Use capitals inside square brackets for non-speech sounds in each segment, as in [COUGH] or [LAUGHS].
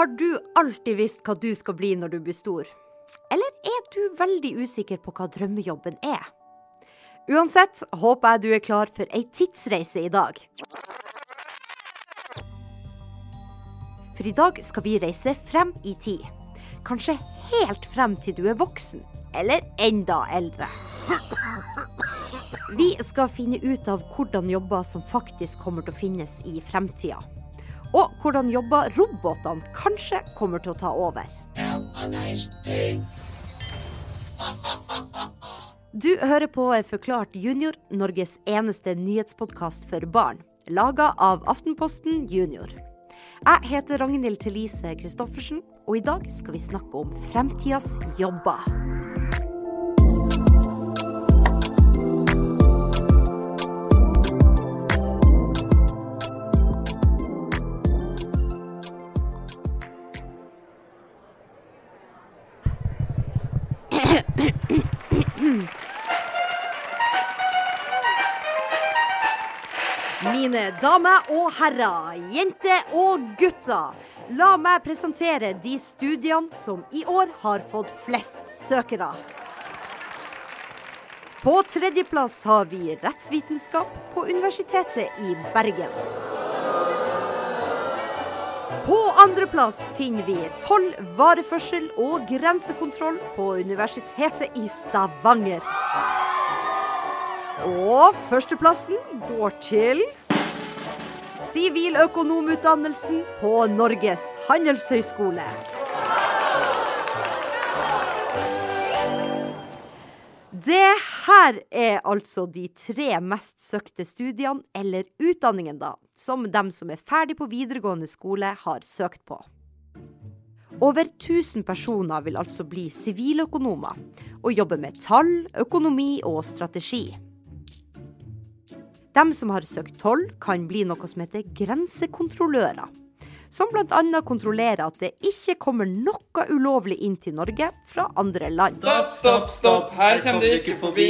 Har du alltid visst hva du skal bli når du blir stor? Eller er du veldig usikker på hva drømmejobben er? Uansett håper jeg du er klar for ei tidsreise i dag. For i dag skal vi reise frem i tid. Kanskje helt frem til du er voksen. Eller enda eldre. Vi skal finne ut av hvordan jobber som faktisk kommer til å finnes i fremtida. Og hvordan jobber robotene kanskje kommer til å ta over. Du hører på Forklart junior, Norges eneste nyhetspodkast for barn. Laga av Aftenposten Junior. Jeg heter Ragnhild Thelise Christoffersen, og i dag skal vi snakke om fremtidas jobber. Damer og herrer, jenter og gutter. La meg presentere de studiene som i år har fått flest søkere. På tredjeplass har vi rettsvitenskap på Universitetet i Bergen. På andreplass finner vi toll, vareførsel og grensekontroll på Universitetet i Stavanger. Og førsteplassen går til Siviløkonomutdannelsen på Norges handelshøyskole. Det her er altså de tre mest søkte studiene, eller utdanningen da, som dem som er ferdig på videregående skole, har søkt på. Over 1000 personer vil altså bli siviløkonomer, og jobbe med tall, økonomi og strategi. De som har søkt toll, kan bli noe som heter grensekontrollører. Som bl.a. kontrollerer at det ikke kommer noe ulovlig inn til Norge fra andre land. Stopp, stopp, stopp, her kommer du ikke forbi.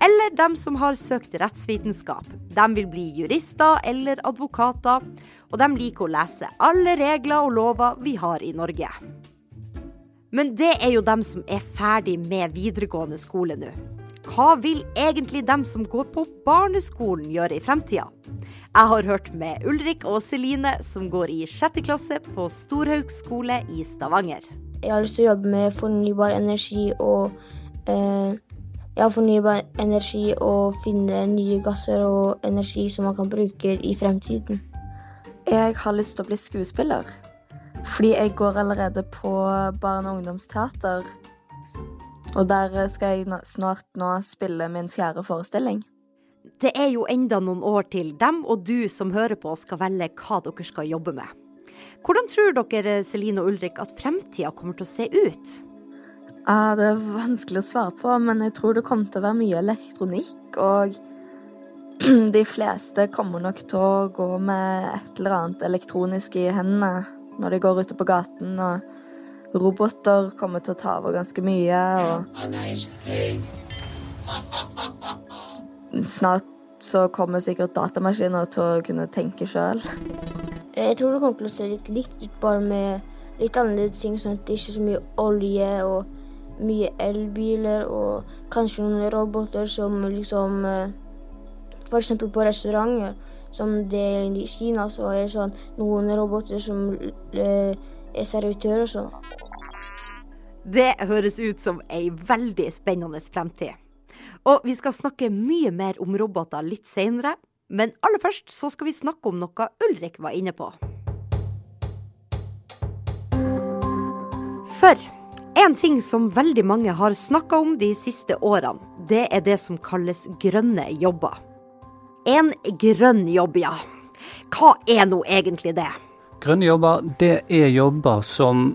Eller de som har søkt rettsvitenskap. De vil bli jurister eller advokater, og de liker å lese alle regler og lover vi har i Norge. Men det er jo dem som er ferdig med videregående skole nå. Hva vil egentlig dem som går på barneskolen gjøre i fremtida? Jeg har hørt med Ulrik og Celine, som går i sjette klasse på Storhaug skole i Stavanger. Jeg har lyst til å jobbe med fornybar energi og eh, ja, fornybar energi og finne nye gasser og energi som man kan bruke i fremtiden. Jeg har lyst til å bli skuespiller. Fordi jeg går allerede på barne- og ungdomsteater. Og der skal jeg snart nå spille min fjerde forestilling. Det er jo enda noen år til dem og du som hører på skal velge hva dere skal jobbe med. Hvordan tror dere Celine og Ulrik at fremtida kommer til å se ut? Ja, det er vanskelig å svare på, men jeg tror det kommer til å være mye elektronikk. Og [CLEARS THROAT] de fleste kommer nok til å gå med et eller annet elektronisk i hendene når de går ute på gaten. Og roboter kommer til å ta over ganske mye. Og snart så kommer sikkert datamaskiner til å kunne tenke sjøl. Jeg tror det kommer til å se litt likt ut, bare med litt annerledes ting. Sånn at det ikke er så mye olje og mye elbiler og kanskje noen roboter som liksom F.eks. på restauranter, som det er i Kina, så er det sånn noen roboter som er servitører og sånn. Det høres ut som ei veldig spennende fremtid. Og vi skal snakke mye mer om roboter litt seinere, men aller først så skal vi snakke om noe Ulrik var inne på. For en ting som veldig mange har snakka om de siste årene, det er det som kalles grønne jobber. En grønn jobb, ja. Hva er nå egentlig det? Grønne jobber, det er jobber som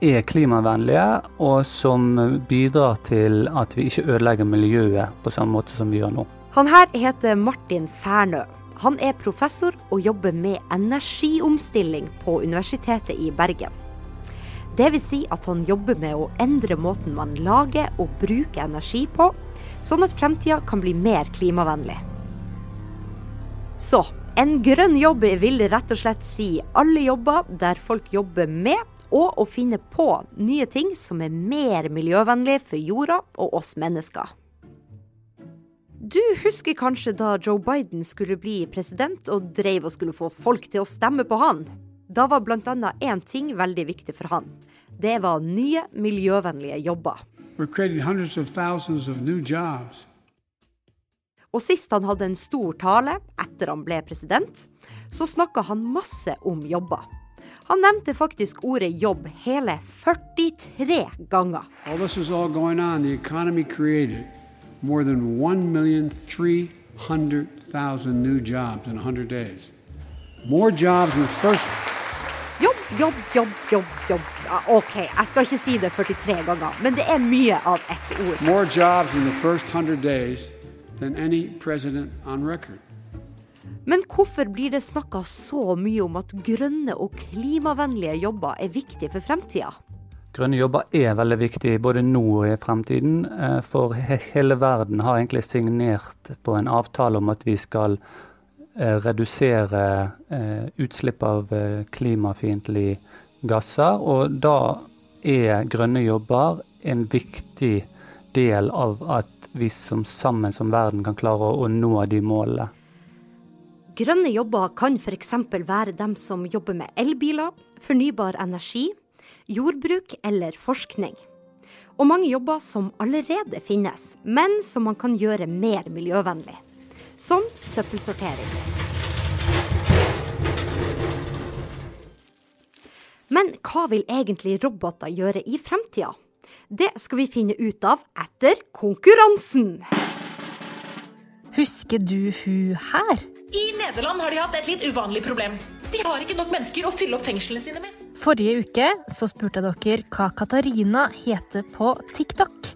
er klimavennlige, og som bidrar til at vi ikke ødelegger miljøet på samme måte som vi gjør nå. Han her heter Martin Fernø. Han er professor og jobber med energiomstilling på Universitetet i Bergen. Det vil si at han jobber med å endre måten man lager og bruker energi på, sånn at fremtida kan bli mer klimavennlig. Så En grønn jobb vil rett og slett si alle jobber der folk jobber med og å finne på nye ting som er mer miljøvennlige for jorda og oss mennesker. Du husker kanskje da Joe Biden skulle bli president og drev og skulle få folk til å stemme på han? Da var bl.a. én ting veldig viktig for han. Det var nye miljøvennlige jobber. Og sist han hadde en stor tale etter han ble president, så snakka han masse om jobber. Han nevnte faktisk ordet jobb hele 43 ganger. All this is all going on. The economy created more than 1,300,000 new jobs in 100 days. More jobs in the first Jobb, jobb, jobb, jobb, jobb. Ja, OK, jeg skal ikke si det 43 ganger, men det er mye av ett ord. More jobs in the first 100 days than any president on record. Men hvorfor blir det snakka så mye om at grønne og klimavennlige jobber er viktig for fremtida? Grønne jobber er veldig viktig både nå og i fremtiden. Eh, for hele verden har egentlig signert på en avtale om at vi skal eh, redusere eh, utslipp av klimafiendtlige gasser. Og da er grønne jobber en viktig del av at vi som sammen som verden kan klare å nå de målene. Grønne jobber kan f.eks. være dem som jobber med elbiler, fornybar energi, jordbruk eller forskning. Og mange jobber som allerede finnes, men som man kan gjøre mer miljøvennlig. Som søppelsortering. Men hva vil egentlig roboter gjøre i fremtida? Det skal vi finne ut av etter konkurransen. Husker du hun her? I Nederland har de hatt et litt uvanlig problem. De har ikke nok mennesker å fylle opp fengslene sine med. Forrige uke så spurte jeg dere hva Katarina heter på TikTok.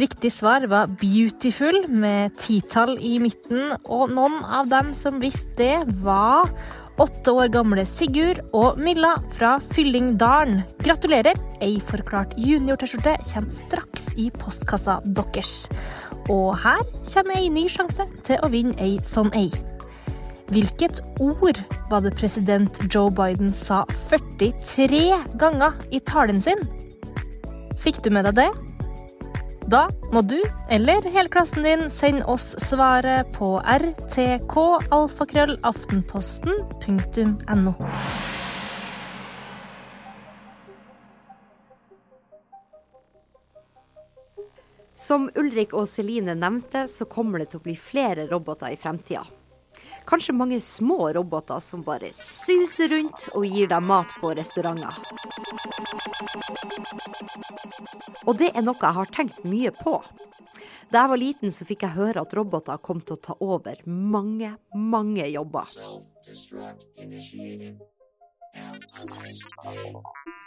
Riktig svar var 'beautiful' med titall i midten, og noen av dem som visste det, var åtte år gamle Sigurd og Milla fra Fyllingdalen. Gratulerer! Ei forklart junior-T-skjorte kommer straks i postkassa deres. Og her kommer ei ny sjanse til å vinne ei sånn ei. Hvilket ord var det president Joe Biden sa 43 ganger i talen sin? Fikk du med deg det? Da må du, eller hele klassen din, sende oss svaret på rtkalfakrøllaftenposten.no. Som Ulrik og Celine nevnte, så kommer det til å bli flere roboter i fremtida. Kanskje mange små roboter som bare suser rundt og gir deg mat på restauranter. Og det er noe jeg har tenkt mye på. Da jeg var liten, så fikk jeg høre at roboter kom til å ta over mange, mange jobber.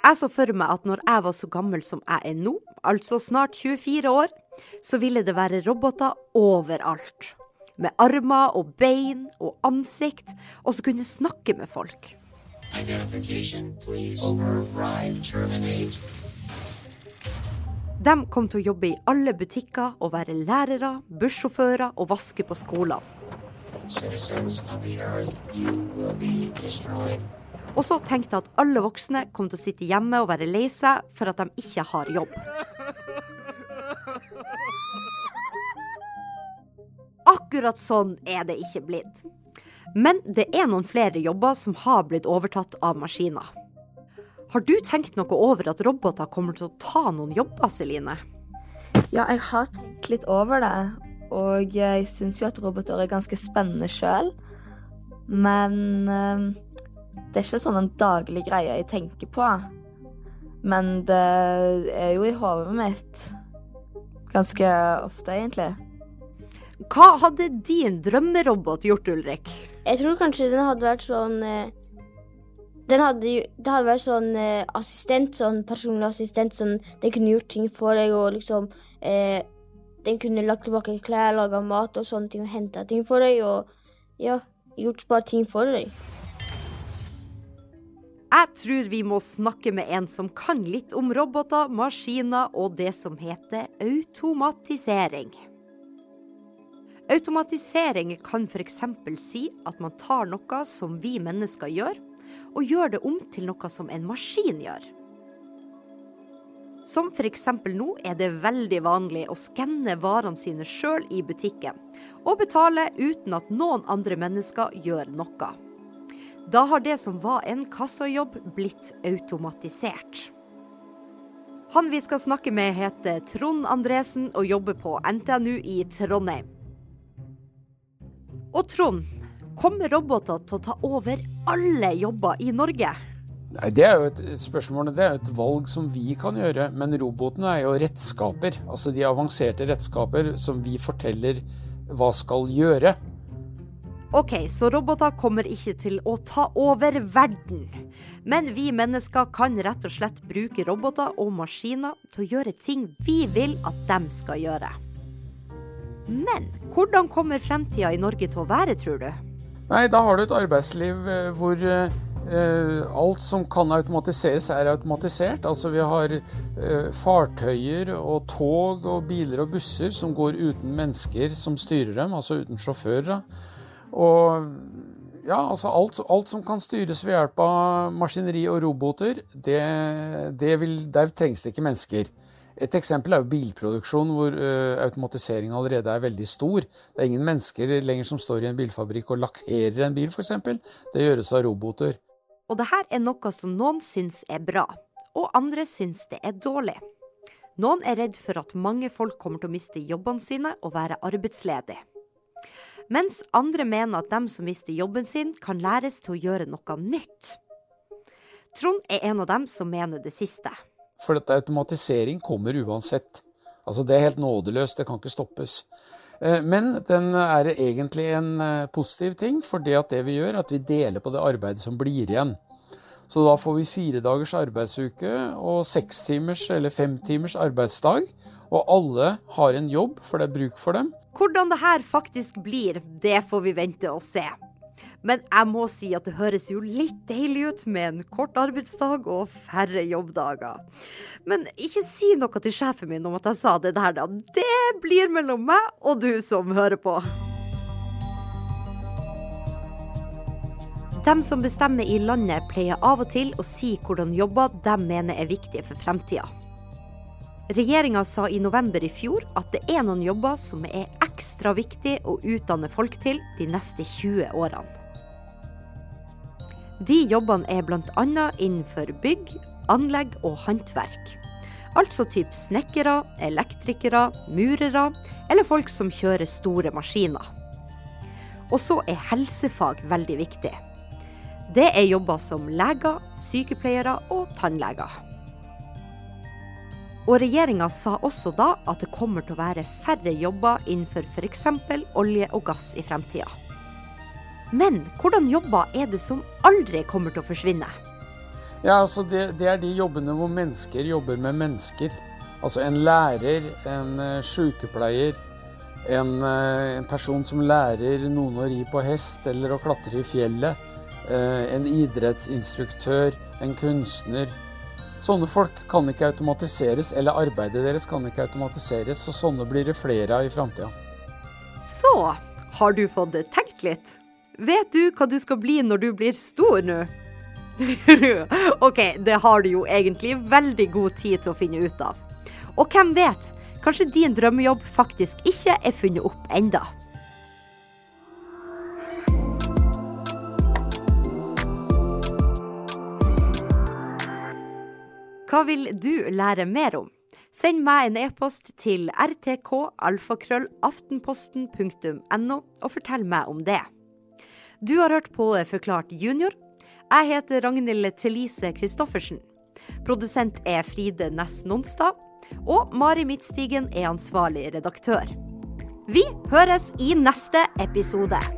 Jeg så for meg at når jeg var så gammel som jeg er nå, altså snart 24 år, så ville det være roboter overalt med armer og bein og ansikt, og som kunne snakke med folk. De kom til å jobbe i alle butikker og være lærere, bussjåfører og vaske på skoler. Og så tenkte jeg at alle voksne kom til å sitte hjemme og være lei seg for at de ikke har jobb. Akkurat sånn er det ikke blitt. Men det er noen flere jobber som har blitt overtatt av maskiner. Har du tenkt noe over at roboter kommer til å ta noen jobber, Celine? Ja, jeg har tenkt litt over det. Og jeg syns jo at roboter er ganske spennende sjøl. Men øh, det er ikke sånn en daglig greie jeg tenker på. Men det er jo i hodet mitt ganske ofte, egentlig. Hva hadde din drømmerobot gjort, Ulrik? Jeg tror kanskje den hadde vært sånn eh, den hadde, Det hadde vært sånn eh, assistent, sånn personlig assistent, sånn Den kunne gjort ting for deg og liksom eh, Den kunne lagt tilbake klær, laga mat og sånne ting og henta ting for deg og ja, gjort bare ting for deg. Jeg tror vi må snakke med en som kan litt om roboter, maskiner og det som heter automatisering. Automatisering kan f.eks. si at man tar noe som vi mennesker gjør, og gjør det om til noe som en maskin gjør. Som f.eks. nå er det veldig vanlig å skanne varene sine sjøl i butikken, og betale uten at noen andre mennesker gjør noe. Da har det som var en kassajobb, blitt automatisert. Han vi skal snakke med, heter Trond Andresen og jobber på NTNU i Trondheim. Og Trond, kommer roboter til å ta over alle jobber i Norge? Nei, Det er jo et spørsmål, det er jo et valg som vi kan gjøre. Men robotene er jo redskaper. Altså de avanserte redskaper som vi forteller hva skal gjøre. OK, så roboter kommer ikke til å ta over verden. Men vi mennesker kan rett og slett bruke roboter og maskiner til å gjøre ting vi vil at de skal gjøre. Men hvordan kommer fremtida i Norge til å være, tror du? Nei, da har du et arbeidsliv eh, hvor eh, alt som kan automatiseres, er automatisert. Altså vi har eh, fartøyer og tog og biler og busser som går uten mennesker som styrer dem, altså uten sjåfører. Og ja, altså alt, alt, som kan styres ved hjelp av maskineri og roboter, det, det vil, der trengs det ikke mennesker. Et eksempel er jo bilproduksjon, hvor uh, automatisering allerede er veldig stor. Det er ingen mennesker lenger som står i en bilfabrikk og lakkerer en bil, f.eks. Det gjøres av roboter. Og det her er noe som noen syns er bra, og andre syns det er dårlig. Noen er redd for at mange folk kommer til å miste jobbene sine og være arbeidsledige. Mens andre mener at dem som mister jobben sin, kan læres til å gjøre noe nytt. Trond er en av dem som mener det siste. For dette automatisering kommer uansett. Altså Det er helt nådeløst, det kan ikke stoppes. Eh, men den er egentlig en eh, positiv ting, for det at det vi gjør, at vi deler på det arbeidet som blir igjen. Så da får vi fire dagers arbeidsuke og seks timers eller fem timers arbeidsdag. Og alle har en jobb, for det er bruk for dem. Hvordan det her faktisk blir, det får vi vente og se. Men jeg må si at det høres jo litt deilig ut med en kort arbeidsdag og færre jobbdager. Men ikke si noe til sjefen min om at jeg sa det der, da. Det blir mellom meg og du som hører på. De som bestemmer i landet, pleier av og til å si hvordan jobber de mener er viktige for fremtida. Regjeringa sa i november i fjor at det er noen jobber som er ekstra viktig å utdanne folk til de neste 20 årene. De jobbene er bl.a. innenfor bygg, anlegg og håndverk. Altså typ snekkere, elektrikere, murere eller folk som kjører store maskiner. Og så er helsefag veldig viktig. Det er jobber som leger, sykepleiere og tannleger. Og regjeringa sa også da at det kommer til å være færre jobber innenfor f.eks. olje og gass i fremtida. Men hvordan jobber er det som aldri kommer til å forsvinne? Ja, altså det, det, er de jobbene hvor mennesker jobber med mennesker. Altså en lærer, en uh, sykepleier, en, uh, en, person som lærer noen å ri på hest eller å klatre i fjellet. Uh, en idrettsinstruktør, en kunstner. Sånne folk kan ikke automatiseres, eller arbeidet deres kan ikke automatiseres. Så sånne blir det flere av i framtida. Så har du fått tenkt litt? Vet du hva du skal bli når du blir stor nå? [LAUGHS] OK, det har du jo egentlig veldig god tid til å finne ut av. Og hvem vet, kanskje din drømmejobb faktisk ikke er funnet opp enda. Hva vil du lære mer om? Send meg en e-post til rtkalfakrøllaftenposten.no og fortell meg om det. Du har hørt på Forklart junior. Jeg heter Ragnhild Thelise Christoffersen. Produsent er Fride Næss Nonstad. Og Mari Midtstigen er ansvarlig redaktør. Vi høres i neste episode.